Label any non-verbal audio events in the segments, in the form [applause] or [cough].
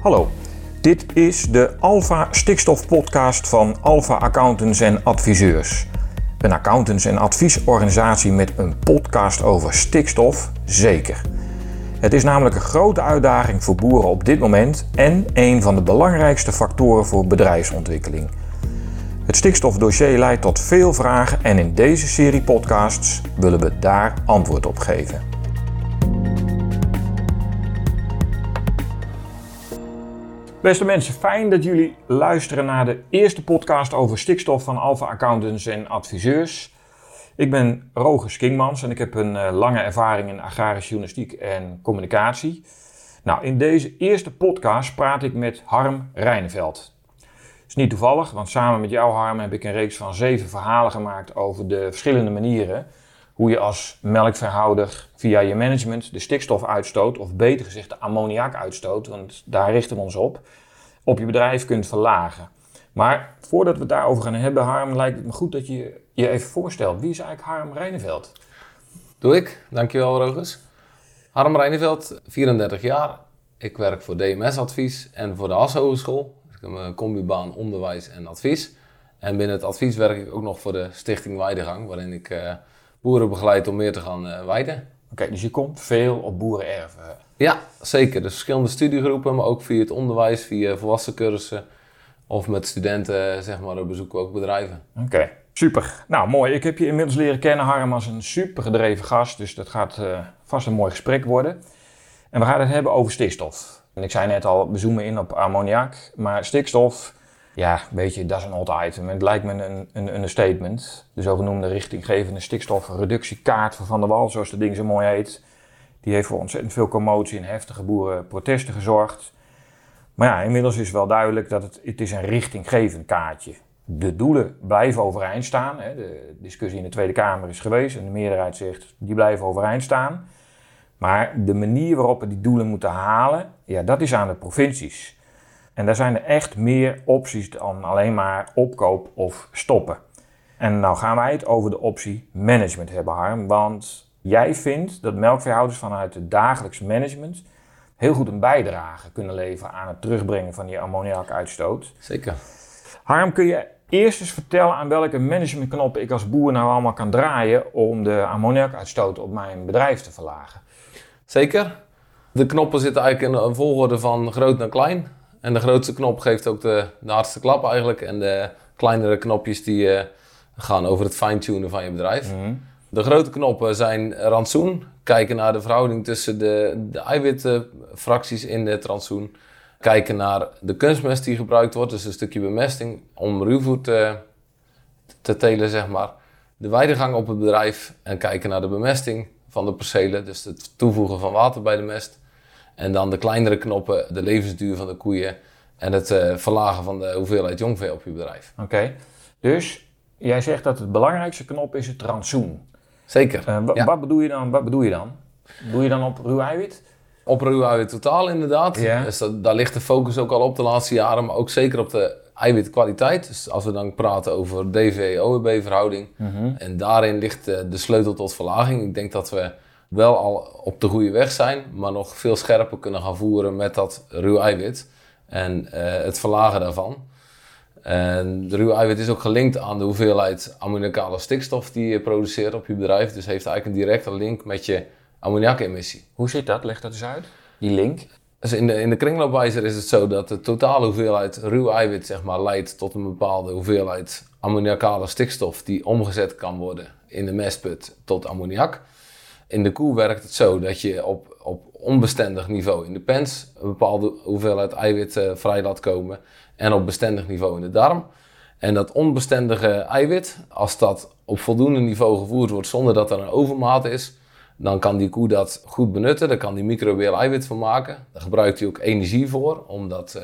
Hallo, dit is de Alpha Stikstof Podcast van Alpha Accountants en Adviseurs. Een accountants- en adviesorganisatie met een podcast over stikstof, zeker. Het is namelijk een grote uitdaging voor boeren op dit moment en een van de belangrijkste factoren voor bedrijfsontwikkeling. Het stikstofdossier leidt tot veel vragen en in deze serie podcasts willen we daar antwoord op geven. Beste mensen, fijn dat jullie luisteren naar de eerste podcast over stikstof van Alpha Accountants en Adviseurs. Ik ben Roger Skingmans en ik heb een uh, lange ervaring in agrarische journalistiek en communicatie. Nou, in deze eerste podcast praat ik met Harm Rijneveld. Het is niet toevallig, want samen met jou Harm heb ik een reeks van zeven verhalen gemaakt over de verschillende manieren hoe je als melkverhouder via je management de stikstofuitstoot, of beter gezegd de ammoniakuitstoot, want daar richten we ons op, op je bedrijf kunt verlagen. Maar voordat we het daarover gaan hebben, Harm, lijkt het me goed dat je je even voorstelt. Wie is eigenlijk Harm Rijneveld? Doe ik. Dankjewel, Rogers. Harm Rijneveld, 34 jaar. Ik werk voor DMS Advies en voor de Hasse Hogeschool. Ik heb een combibaan onderwijs en advies. En binnen het advies werk ik ook nog voor de Stichting Weidegang, waarin ik uh, boeren begeleid om meer te gaan uh, weiden. Oké, dus je komt veel op boerenerven? Ja, zeker. Dus verschillende studiegroepen, maar ook via het onderwijs, via volwassencursussen of met studenten, zeg maar, bezoeken we ook bedrijven. Oké, super. Nou, mooi. Ik heb je inmiddels leren kennen, Harm, als een super gedreven gast. Dus dat gaat uh, vast een mooi gesprek worden. En we gaan het hebben over stikstof. En ik zei net al, we zoomen in op ammoniak. Maar stikstof, ja, weet je, dat is een hot item. Het lijkt me een, een, een statement. De zogenoemde richtinggevende stikstofreductiekaart van Van der Wal, zoals de ding zo mooi heet. Die heeft voor ontzettend veel commotie en heftige boerenprotesten gezorgd. Maar ja, inmiddels is wel duidelijk dat het, het is een richtinggevend kaartje De doelen blijven overeind staan. De discussie in de Tweede Kamer is geweest en de meerderheid zegt die blijven overeind staan. Maar de manier waarop we die doelen moeten halen, ja, dat is aan de provincies. En daar zijn er echt meer opties dan alleen maar opkoop of stoppen. En nou gaan wij het over de optie management hebben, Harm. Want jij vindt dat melkveehouders vanuit het dagelijks management heel goed een bijdrage kunnen leveren aan het terugbrengen van die ammoniakuitstoot. Zeker. Harm, kun je eerst eens vertellen aan welke managementknoppen ik als boer nou allemaal kan draaien om de ammoniakuitstoot op mijn bedrijf te verlagen? Zeker. De knoppen zitten eigenlijk in een volgorde van groot naar klein. En de grootste knop geeft ook de, de hardste klap eigenlijk. En de kleinere knopjes die uh, gaan over het fine-tunen van je bedrijf. Mhm. De grote knoppen zijn rantsoen. Kijken naar de verhouding tussen de, de eiwitfracties in het rantsoen. Kijken naar de kunstmest die gebruikt wordt. Dus een stukje bemesting om ruwvoer te, te telen, zeg maar. De weidegang op het bedrijf. En kijken naar de bemesting van de percelen. Dus het toevoegen van water bij de mest. En dan de kleinere knoppen, de levensduur van de koeien en het uh, verlagen van de hoeveelheid jongvee op je bedrijf. Oké, dus jij zegt dat het belangrijkste knop is het rantsoen. Zeker. Uh, ja. Wat bedoel je dan? Wat bedoel je dan? Doe je dan op ruw eiwit? Op ruw eiwit totaal inderdaad. Dus dat, daar ligt de focus ook al op de laatste jaren, maar ook zeker op de eiwitkwaliteit. Dus als we dan praten over DV-OEB verhouding Mhm. en daarin ligt uh, de sleutel tot verlaging. Ik denk dat we wel al op de goede weg zijn, maar nog veel scherper kunnen gaan voeren met dat ruw eiwit en uh, het verlagen daarvan. En de ruw eiwit is ook gelinkt aan de hoeveelheid ammoniakale stikstof die je produceert op je bedrijf. Dus heeft eigenlijk een directe link met je ammoniakemissie. Hoe zit dat? Leg dat eens uit. Die link. Dus in de, in de kringloopwijzer is het zo dat de totale hoeveelheid ruw eiwit zeg maar, leidt tot een bepaalde hoeveelheid ammoniakale stikstof die omgezet kan worden in de mestput tot ammoniak. In de koe werkt het zo dat je op, op onbestendig niveau in de pens een bepaalde hoeveelheid eiwit vrij laat komen en op bestendig niveau in de darm. En dat onbestendige eiwit, als dat op voldoende niveau gevoerd wordt zonder dat er een overmaat is, dan kan die koe dat goed benutten. Daar kan die microbieel eiwit van maken. Daar gebruikt hij ook energie voor om dat uh,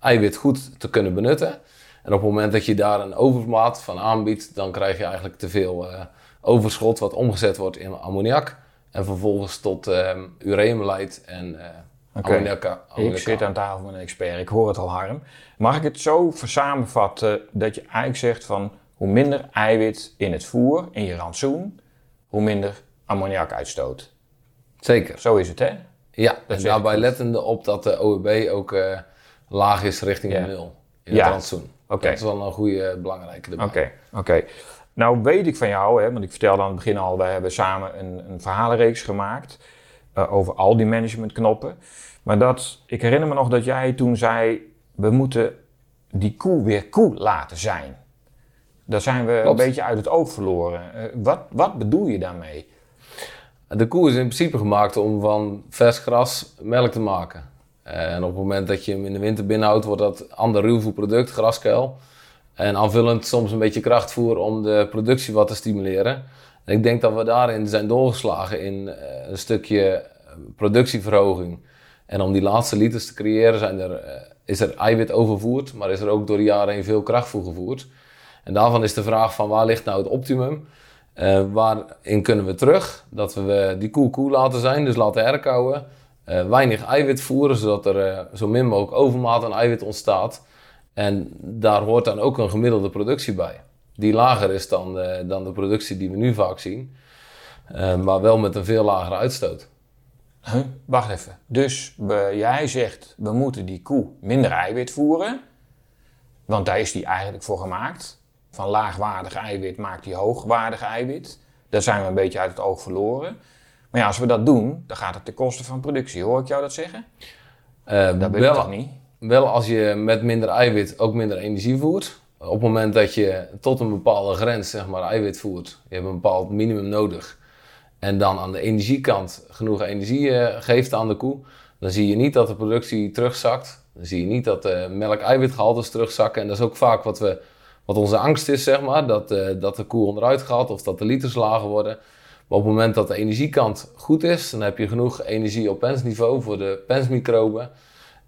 eiwit goed te kunnen benutten. En op het moment dat je daar een overmaat van aanbiedt, dan krijg je eigenlijk te veel uh, overschot wat omgezet wordt in ammoniak. En vervolgens tot uh, ureum leidt en uh, okay. ammoniak. Ik zit aan tafel met een expert, ik hoor het al Harm. Mag ik het zo samenvatten dat je eigenlijk zegt van hoe minder eiwit in het voer, in je rantsoen, hoe minder ammoniakuitstoot? Zeker. Zo is het hè? Ja, Dat en daarbij lettende op dat de OEB ook eh, laag is richting de nul in Ja. het rantsoen. Oké. Dat is wel een goede, belangrijke erbij. Oké, oké. Nou weet ik van jou, hè, want ik vertelde aan het begin al, wij hebben samen een, een verhalenreeks gemaakt eh, over al die managementknoppen. Maar dat, ik herinner me nog dat jij toen zei, we moeten die koe weer koe laten zijn. Daar zijn we Klopt. een beetje uit het oog verloren. Eh, wat, wat bedoel je daarmee? De koe is in principe gemaakt om van vers gras melk te maken. En op het moment dat je hem in de winter binnenhoudt, wordt dat ander ruwvoerproduct, graskuil. En aanvullend soms een beetje krachtvoer om de productie wat te stimuleren. En ik denk dat we daarin zijn doorgeslagen in eh, een stukje eh, productieverhoging. En om die laatste liters te creëren zijn er, eh, is er eiwit overvoerd, maar is er ook door de jaren heen veel krachtvoer gevoerd. En daarvan is de vraag van waar ligt nou het optimum? Waarin kunnen we terug? Dat we die koe koe laten zijn, dus laten herkauwen. Weinig eiwit voeren, zodat er zo min mogelijk overmaat aan eiwit ontstaat. En daar hoort dan ook een gemiddelde productie bij. Die lager is dan, eh, dan de productie die we nu vaak zien. Eh, maar wel met een veel lagere uitstoot. Huh? Wacht even. Dus we- jij zegt, we moeten die koe minder eiwit voeren. Want daar is die eigenlijk voor gemaakt. Van laagwaardig eiwit maakt die hoogwaardig eiwit. Daar zijn we een beetje uit het oog verloren. Maar ja, als we dat doen, dan gaat het ten koste van productie. Hoor ik jou dat zeggen? Eh, Dat weet ik toch niet? Wel als je met minder eiwit ook minder energie voert. Op het moment dat je tot een bepaalde grens zeg maar, eiwit voert, je hebt een bepaald minimum nodig. En dan aan de energiekant genoeg energie eh, geeft aan de koe, dan zie je niet dat de productie terugzakt. Dan zie je niet dat de melk-eiwitgehaltes terugzakken. En dat is ook vaak wat, we, wat onze angst is, zeg maar, dat, eh, dat de koe onderuit gaat of dat de liters lager worden. Maar op het moment dat de energiekant goed is, dan heb je genoeg energie op pensniveau voor de pensmicroben.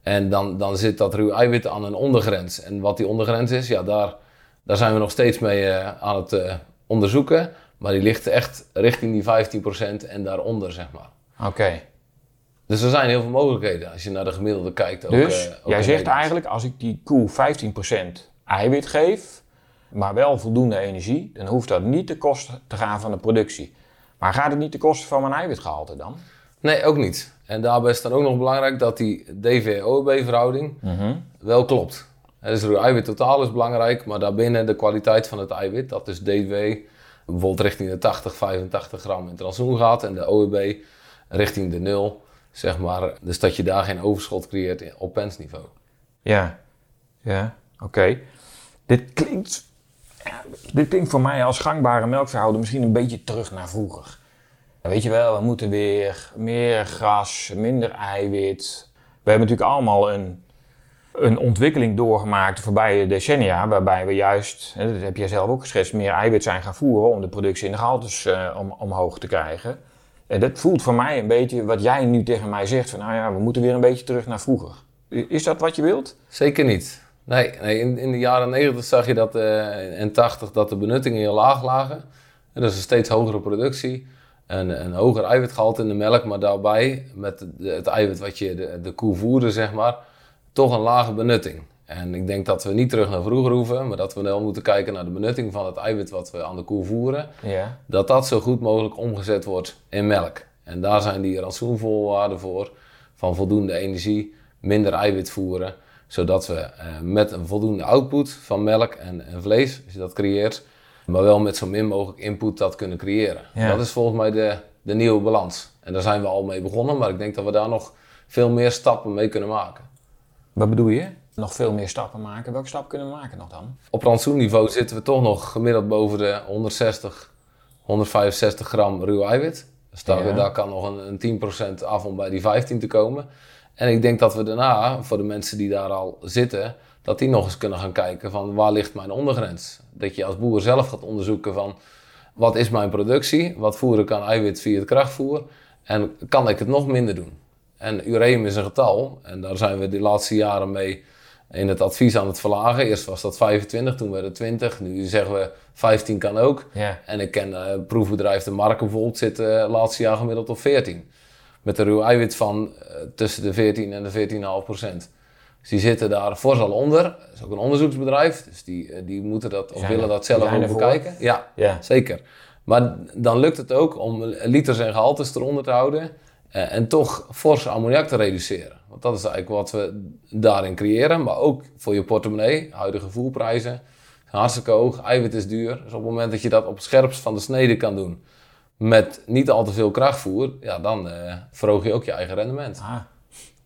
En dan, dan zit dat ruw eiwit aan een ondergrens. En wat die ondergrens is, ja, daar, daar zijn we nog steeds mee eh, aan het eh, onderzoeken. Maar die ligt echt richting die 15% en daaronder, zeg maar. Oké. Dus er zijn heel veel mogelijkheden als je naar de gemiddelde kijkt. Ook, Dus eh, ook jij zegt eigenlijk, als ik die koe 15% eiwit geef, maar wel voldoende energie, dan hoeft dat niet ten koste te gaan van de productie. Maar gaat het niet ten koste van mijn eiwitgehalte dan? Nee, ook niet. En daarbij is dan ook nog belangrijk dat die DV-OEB-verhouding wel klopt. Dus ruw eiwit totaal is belangrijk, maar daarbinnen de kwaliteit van het eiwit, dat is DW bijvoorbeeld richting de 80, 85 gram in het rantsoen gaat en de OEB richting de 0, zeg maar. Dus dat je daar geen overschot creëert op pensniveau. Ja, ja, oké. Dit klinkt, dit klinkt voor mij als gangbare melkverhouder misschien een beetje terug naar vroeger. Weet je wel, we moeten weer meer gras, minder eiwit. We hebben natuurlijk allemaal een, een ontwikkeling doorgemaakt de voorbije decennia, waarbij we juist, dat heb jij zelf ook geschetst, meer eiwit zijn gaan voeren om de productie in de gehaltes eh, om, omhoog te krijgen. En dat voelt voor mij een beetje wat jij nu tegen mij zegt, van nou ja, we moeten weer een beetje terug naar vroeger. Is dat wat je wilt? Zeker niet. Nee, nee in, de jaren 90 zag je dat eh en 80 dat de benuttingen heel laag lagen. En dat is een steeds hogere productie. Een, een hoger eiwitgehalte in de melk, maar daarbij met het eiwit wat je de, de koe voerde, zeg maar, toch een lage benutting. En ik denk dat we niet terug naar vroeger hoeven, maar dat we wel moeten kijken naar de benutting van het eiwit wat we aan de koe voeren. Ja. Dat dat zo goed mogelijk omgezet wordt in melk. En daar zijn die rantsoenvoorwaarden voor, van voldoende energie, minder eiwit voeren, zodat we eh, met een voldoende output van melk en, en vlees, als je dat creëert, maar wel met zo min mogelijk input dat kunnen creëren. Ja. Dat is volgens mij de, de nieuwe balans. En daar zijn we al mee begonnen, maar ik denk dat we daar nog veel meer stappen mee kunnen maken. Wat bedoel je? Nog veel meer stappen maken. Welke stap kunnen we maken nog dan? Op rantsoenniveau zitten we toch nog gemiddeld boven de 160, 165 gram ruw eiwit. Dus daar, Ja. daar kan nog een, een 10% af om bij die 15 te komen. En ik denk dat we daarna, voor de mensen die daar al zitten, dat die nog eens kunnen gaan kijken van waar ligt mijn ondergrens? Dat je als boer zelf gaat onderzoeken van wat is mijn productie? Wat voer ik aan eiwit via het krachtvoer? En kan ik het nog minder doen? En ureum is een getal en daar zijn we de laatste jaren mee in het advies aan het verlagen. Eerst was dat 25, toen werd het 20. Nu zeggen we 15 kan ook. Ja. En ik ken eh proefbedrijf De Marken bijvoorbeeld zit eh laatste jaar gemiddeld op 14. Met een ruw eiwit van eh, tussen de 14 en de 14,5 procent. Dus die zitten daar fors al onder. Dat is ook een onderzoeksbedrijf, dus die, eh, die moeten dat of Zijn willen er- dat zelf ook bekijken. Ja, Ja. zeker. Maar dan lukt het ook om liters en gehaltes eronder te houden. Eh, en toch fors ammoniak te reduceren. Want dat is eigenlijk wat we daarin creëren. Maar ook voor je portemonnee, huidige voerprijzen, hartstikke hoog, eiwit is duur. Dus op het moment dat je dat op het scherpst van de snede kan doen met niet al te veel krachtvoer, ja, dan uh, verhoog je ook je eigen rendement. Ah,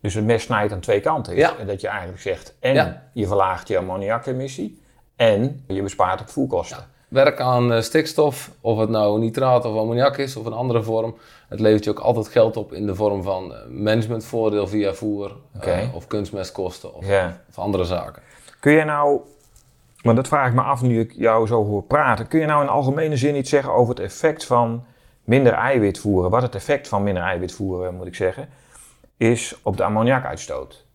dus het mes snijdt aan twee kanten. Ja. Dat je eigenlijk zegt, en je verlaagt je ammoniakemissie en je bespaart op voerkosten. Werk aan uh, stikstof, of het nou nitraat of ammoniak is of een andere vorm. Het levert je ook altijd geld op in de vorm van eh, managementvoordeel via voer of kunstmestkosten of, of andere zaken. Kun je nou maar dat vraag ik me af nu ik jou zo hoor praten. Kun je nou in algemene zin iets zeggen over het effect van minder eiwit voeren? Wat het effect van minder eiwit voeren, moet ik zeggen, is op de ammoniakuitstoot?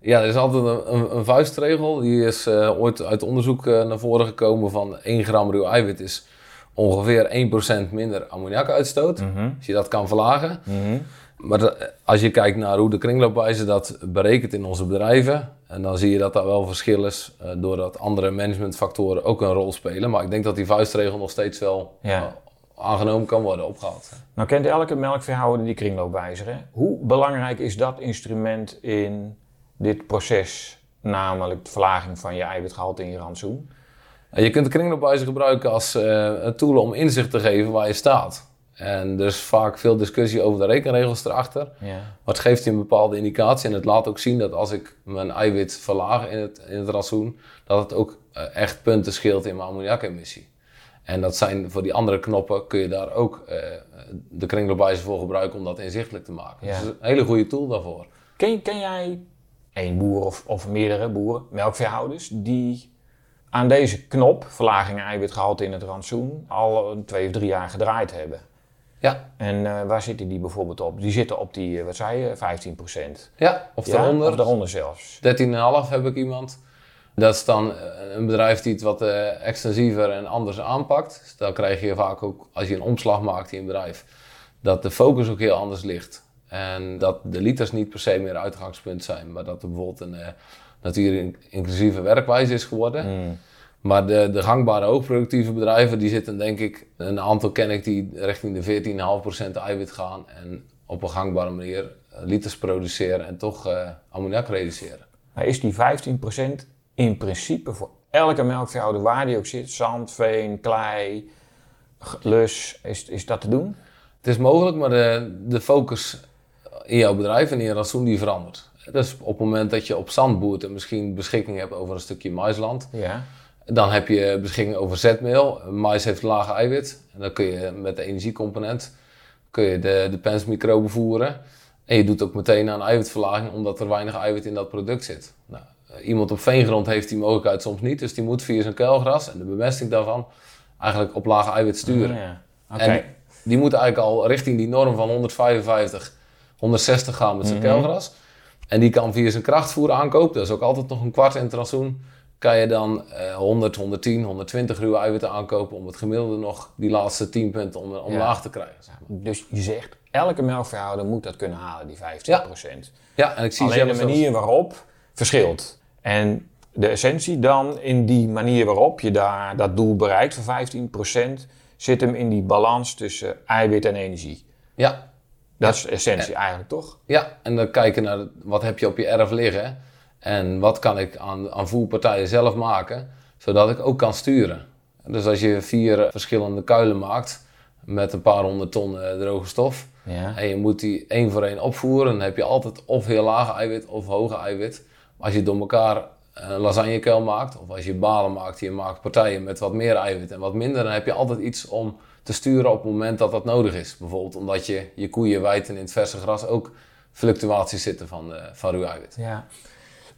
Ja, er is altijd een, een, een vuistregel. Die is uh, ooit uit onderzoek uh, naar voren gekomen van 1 gram ruw eiwit is ongeveer 1% minder ammoniakuitstoot. Mm Als je dat kan verlagen. Mm maar als je kijkt naar hoe de kringloopwijze dat berekent in onze bedrijven, en dan zie je dat daar wel verschil is, uh, doordat andere managementfactoren ook een rol spelen. Maar ik denk dat die vuistregel nog steeds wel ja. Aangenomen kan worden opgehaald. Nou kent elke melkveehouder die kringloopwijzer. Hè? Hoe belangrijk is dat instrument in dit proces, namelijk de verlaging van je eiwitgehalte in je rantsoen? Je kunt de kringloopwijzer gebruiken als uh, een tool om inzicht te geven waar je staat. En er is vaak veel discussie over de rekenregels erachter. Ja. Maar het geeft je een bepaalde indicatie. En het laat ook zien dat als ik mijn eiwit verlaag in het, in het rantsoen, dat het ook uh, echt punten scheelt in mijn ammoniakemissie. En dat zijn voor die andere knoppen kun je daar ook uh, de kringloopwijzer voor gebruiken om dat inzichtelijk te maken. Ja. Dus een hele goede tool daarvoor. Ken, ken jij één boer of, of meerdere boeren, melkveehouders, die aan deze knop, verlaging eiwitgehalte in het rantsoen, al twee of drie jaar gedraaid hebben? Ja. En uh, waar zitten die bijvoorbeeld op? Die zitten op die, uh, wat zei je, 15% Ja, of daaronder. Of daaronder zelfs. 13,5 heb ik iemand. Dat is dan eh, een bedrijf die het wat uh, extensiever en anders aanpakt. Dus dan krijg je vaak ook, als je een omslag maakt in een bedrijf, dat de focus ook heel anders ligt. En dat de liters niet per se meer uitgangspunt zijn, maar dat er bijvoorbeeld een uh, natuurlijk inclusieve werkwijze is geworden. Mm. Maar de, de gangbare hoogproductieve bedrijven, die zitten denk ik, een aantal ken ik die richting de 14,5% eiwit gaan en op een gangbare manier eh, liters produceren en toch uh, ammoniak reduceren. Maar is die 15% in principe voor elke melkveehouder waar die ook zit, zand, veen, klei, lus, is, is dat te doen? Het is mogelijk, maar de, de focus in jouw bedrijf en in je rantsoen die verandert. Dus op het moment dat je op zand boert en misschien beschikking hebt over een stukje maisland, ja dan heb je beschikking over zetmeel. Mais heeft lage eiwit. En dan kun je met de energiecomponent kun je de, de pensmicroben voeren. En je doet ook meteen aan eiwitverlaging, omdat er weinig eiwit in dat product zit. Nou, iemand op veengrond heeft die mogelijkheid soms niet. Dus die moet via zijn kuilgras en de bemesting daarvan eigenlijk op lage eiwit sturen. Oh, ja. En die moet eigenlijk al richting die norm van 155, 160 gaan met zijn mm kuilgras. En die kan via zijn krachtvoer aankopen. Dat is ook altijd nog een kwart in het kan je dan uh, 100, 110, 120 ruwe eiwitten aankopen om het gemiddelde nog die laatste 10 punten om, omlaag te krijgen. Zeg maar. Dus je zegt, elke melkveehouder moet dat kunnen halen, die 15%. Ja, ja en ik zie Alleen de manier waarop verschilt. En de essentie dan in die manier waarop je daar dat doel bereikt van 15%, zit hem in die balans tussen eiwit en energie. Ja. Dat is de essentie eigenlijk, toch? Ja, en dan kijken naar wat heb je op je erf liggen. En wat kan ik aan, aan voerpartijen zelf maken, zodat ik ook kan sturen. Dus als je vier verschillende kuilen maakt met een paar honderd ton eh, droge stof. Ja. En je moet die één voor één opvoeren. Dan heb je altijd of heel lage eiwit of hoge eiwit. Als je door elkaar een lasagnekuil maakt, of als je balen maakt, je maakt partijen met wat meer eiwit en wat minder, dan heb je altijd iets om te sturen op het moment dat dat nodig is. Bijvoorbeeld omdat je je koeien wijten in het verse gras ook fluctuaties zitten van, uh, van ruw eiwit. Ja.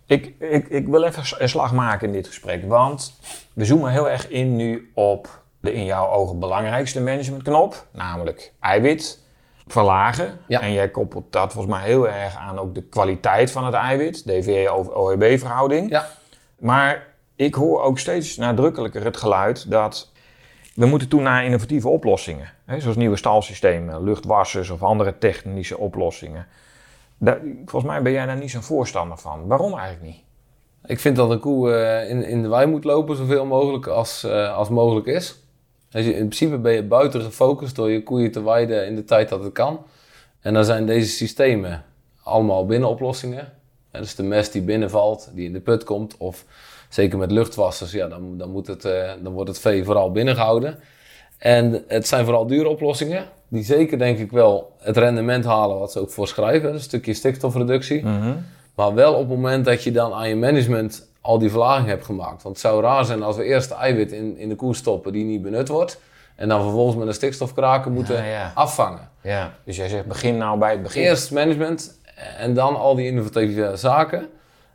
Ik, ik, ik wil even een slag maken in dit gesprek, want we zoomen heel erg in nu op de in jouw ogen belangrijkste managementknop, namelijk eiwit verlagen. En jij koppelt dat volgens mij heel erg aan ook de kwaliteit van het eiwit, DVE-OEB-verhouding. Ja. Maar ik hoor ook steeds nadrukkelijker het geluid dat we moeten toe naar innovatieve oplossingen. Hè, zoals nieuwe stalsystemen, luchtwassers of andere technische oplossingen volgens mij ben jij daar niet zo'n voorstander van. Waarom eigenlijk niet? Ik vind dat een koe uh, in, in de wei moet lopen zoveel mogelijk als, uh, als mogelijk is. Dus in principe ben je buiten gefocust door je koeien te weiden in de tijd dat het kan. En dan zijn deze systemen allemaal binnenoplossingen. En dus de mest die binnenvalt, die in de put komt, of zeker met luchtwassers, ja, dan, dan, moet het, eh, dan wordt het vee vooral binnengehouden. En het zijn vooral dure oplossingen, die zeker denk ik wel het rendement halen wat ze ook voorschrijven. Een stukje stikstofreductie. Mhm. Maar wel op het moment dat je dan aan je management al die verlaging hebt gemaakt. Want het zou raar zijn als we eerst de eiwit in, in de koe stoppen die niet benut wordt. En dan vervolgens met een stikstofkraker moeten Ja, ja. afvangen. Ja, dus jij zegt begin nou bij het begin. Eerst management en dan al die innovatieve zaken.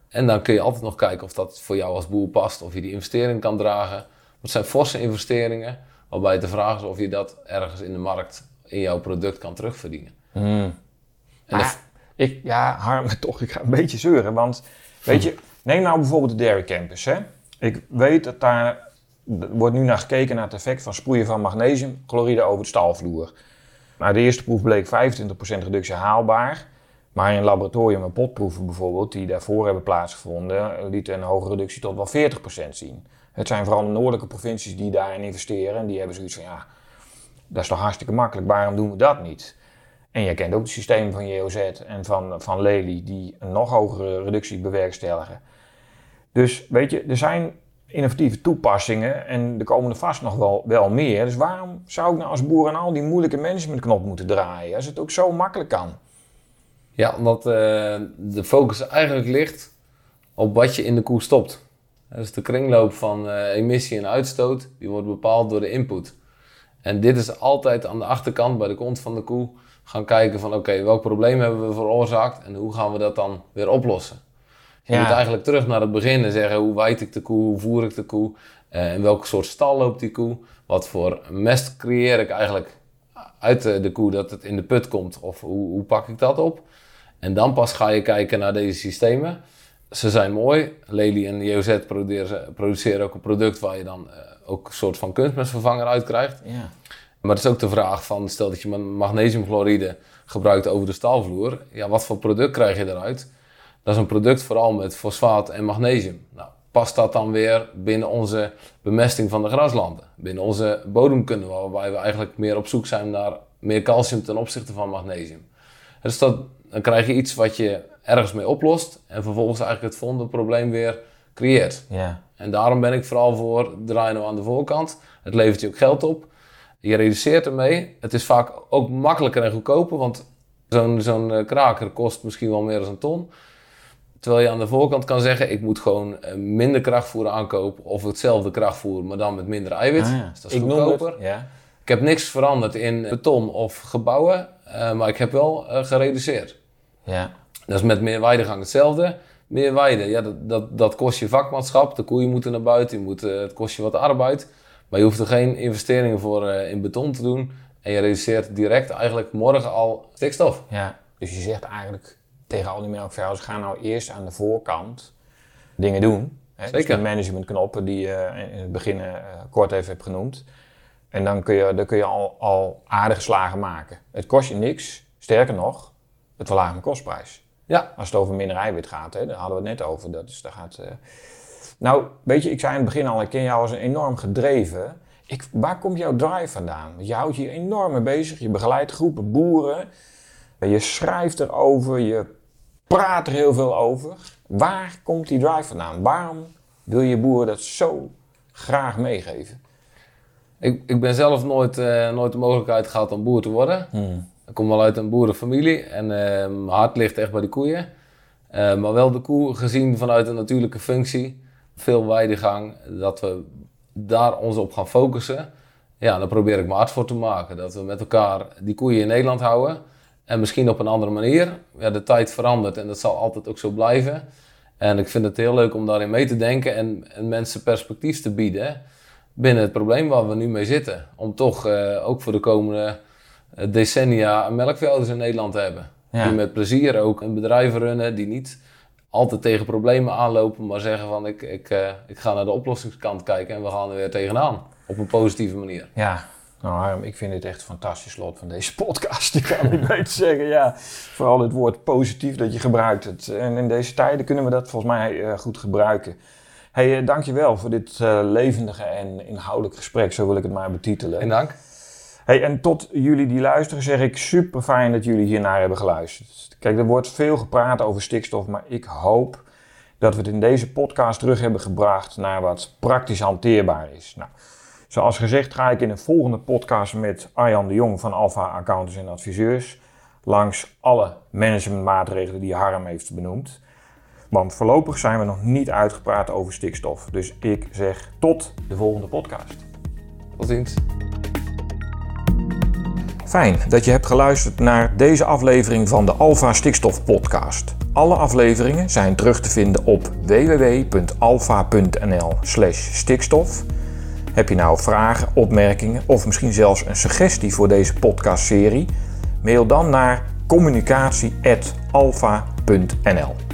En dan kun je altijd nog kijken of dat voor jou als boer past. Of je die investering kan dragen. Het zijn forse investeringen. Waarbij de vraag is of je dat ergens in de markt in jouw product kan terugverdienen. Hmm. En de- Maar ik, ja, Harm, [laughs] toch, ik ga een beetje zeuren. Want, weet je, neem nou bijvoorbeeld de Dairy Campus. Hè? Ik weet dat daar wordt nu naar gekeken naar het effect van sproeien van magnesiumchloride over de stalvloer. Nou, de eerste proef bleek 25% reductie haalbaar. Maar in laboratorium en potproeven bijvoorbeeld, die daarvoor hebben plaatsgevonden, lieten een hoge reductie tot wel 40% zien. Het zijn vooral de noordelijke provincies die daarin investeren. En die hebben zoiets van, ja, dat is toch hartstikke makkelijk, waarom doen we dat niet? En jij kent ook het systeem van JOZ en van, van Lely, die een nog hogere reductie bewerkstelligen. Dus weet je, er zijn innovatieve toepassingen en er komen er vast nog wel, wel meer. Dus waarom zou ik nou als boer aan al die moeilijke managementknop moeten draaien, als het ook zo makkelijk kan? Ja, omdat eh, de focus eigenlijk ligt op wat je in de koe stopt. Dus de kringloop van eh, emissie en uitstoot, die wordt bepaald door de input. En dit is altijd aan de achterkant, bij de kont van de koe, gaan kijken van oké, welk probleem hebben we veroorzaakt en hoe gaan we dat dan weer oplossen. Je Ja. moet eigenlijk terug naar het begin en zeggen hoe wijd ik de koe, hoe voer ik de koe, eh, in welke soort stal loopt die koe, wat voor mest creëer ik eigenlijk uit de, de koe dat het in de put komt of hoe, hoe pak ik dat op. En dan pas ga je kijken naar deze systemen. Ze zijn mooi. Lely en JOZ produceren, produceren ook een product waar je dan eh, ook een soort van kunstmestvervanger uit krijgt. Ja. Maar het is ook de vraag van, stel dat je ma- magnesiumchloride gebruikt over de stalvloer. Ja, wat voor product krijg je eruit? Dat is een product vooral met fosfaat en magnesium. Nou, past dat dan weer binnen onze bemesting van de graslanden? Binnen onze bodemkunde, waarbij we eigenlijk meer op zoek zijn naar meer calcium ten opzichte van magnesium. Dus dat, dan krijg je iets wat je ergens mee oplost en vervolgens eigenlijk het volgende probleem weer creëert. Ja. En daarom ben ik vooral voor draai nou aan de voorkant. Het levert je ook geld op. Je reduceert ermee. Het is vaak ook makkelijker en goedkoper, want zo'n zo'n eh, kraker kost misschien wel meer dan een ton. Terwijl je aan de voorkant kan zeggen, ik moet gewoon eh, minder krachtvoer aankopen of hetzelfde krachtvoer, maar dan met minder eiwit. Ah, ja. Dus dat is ik goedkoper. het, ja. Ik heb niks veranderd in beton of gebouwen, eh, maar ik heb wel eh, gereduceerd. Ja. Dat is met meer weidegang hetzelfde. Meer weide, ja, dat, dat, dat kost je vakmanschap. De koeien moeten naar buiten, je moet, het kost je wat arbeid. Maar je hoeft er geen investeringen voor in beton te doen. En je reduceert direct eigenlijk morgen al stikstof. Ja, dus je zegt eigenlijk tegen al die melkveehouders, ga nou eerst aan de voorkant dingen doen. Hè? Dus Zeker. de managementknoppen die je in het begin eh, kort even hebt genoemd. En dan kun je, dan kun je al, al aardige slagen maken. Het kost je niks, sterker nog, het verlaagt mijn kostprijs. Ja, Als het over minder eiwit gaat, hè, daar hadden we het net over. Dat is, daar gaat, eh, Nou, weet je, ik zei in het begin al, ik ken jou als een enorm gedreven. Ik, waar komt jouw drive vandaan? Je houdt je enorm mee bezig. Je begeleidt groepen boeren. Je schrijft erover. Je praat er heel veel over. Waar komt die drive vandaan? Waarom wil je boeren dat zo graag meegeven? ik, ik ben zelf nooit, eh, nooit de mogelijkheid gehad om boer te worden. Ik kom wel uit een boerenfamilie en eh, mijn hart ligt echt bij de koeien. Eh, maar wel de koe gezien vanuit een natuurlijke functie. Veel weidegang, dat we daar ons op gaan focussen. Ja, daar probeer ik mijn hart voor te maken. Dat we met elkaar die koeien in Nederland houden. En misschien op een andere manier. Ja, de tijd verandert en dat zal altijd ook zo blijven. En ik vind het heel leuk om daarin mee te denken en, en mensen perspectief te bieden binnen het probleem waar we nu mee zitten. Om toch eh, ook voor de komende eh, decennia melkveehouders in Nederland te hebben. Ja. Die met plezier ook een bedrijf runnen, die niet altijd tegen problemen aanlopen, maar zeggen van ik, ik, eh, ik ga naar de oplossingskant kijken en we gaan er weer tegenaan. Op een positieve manier. Ja, nou Harm, ik vind dit echt een fantastisch slot van deze [laughs] podcast. Ik kan niet beter zeggen. Ja, vooral het woord positief dat je gebruikt. Het. En in deze tijden kunnen we dat volgens mij eh, goed gebruiken. Hey, eh, dankjewel voor dit eh, levendige en inhoudelijk gesprek, zo wil ik het maar betitelen. En dank. Hey, en tot jullie die luisteren zeg ik super fijn dat jullie hiernaar hebben geluisterd. Kijk, er wordt veel gepraat over stikstof, maar ik hoop dat we het in deze podcast terug hebben gebracht naar wat praktisch hanteerbaar is. Nou, zoals gezegd ga ik in een volgende podcast met Arjan de Jong van Alpha Accountants en Adviseurs langs alle managementmaatregelen die Harm heeft benoemd. Want voorlopig zijn we nog niet uitgepraat over stikstof. Dus ik zeg tot de volgende podcast. Tot ziens. Fijn dat je hebt geluisterd naar deze aflevering van de Alpha Stikstof Podcast. Alle afleveringen zijn terug te vinden op www.alpha.nl/stikstof. Heb je nou vragen, opmerkingen of misschien zelfs een suggestie voor deze podcastserie? Mail dan naar communicatie.alpha.nl.